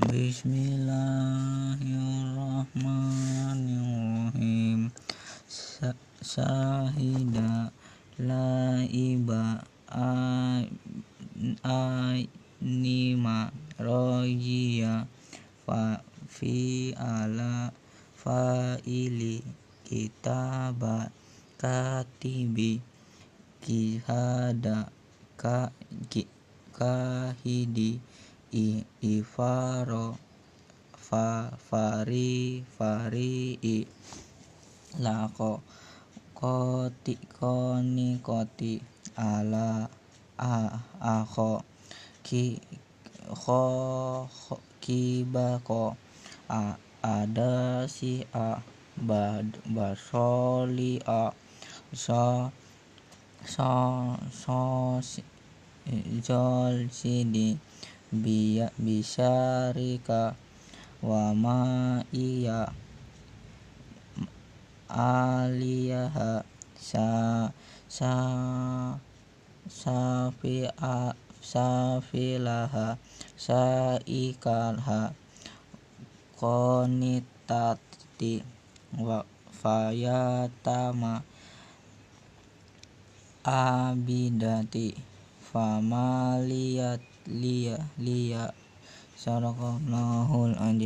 Bismillahirrahmanirrahim. Sahida laiba Ainima rojiya fa fi'ala fa'ili kitaba katibi kihada ka ki, kahidi i, ifaro fa fari fari'i lako koti koni koti ala a ako ki kho kibako a ada si a bad basoli a. So so so jol sidi biya bisarika wa ma iya aliyaha sa sa safi safilaha saikalha konitati wa fayatama abidati famaliyat Lia, Lia, sana ko na whole and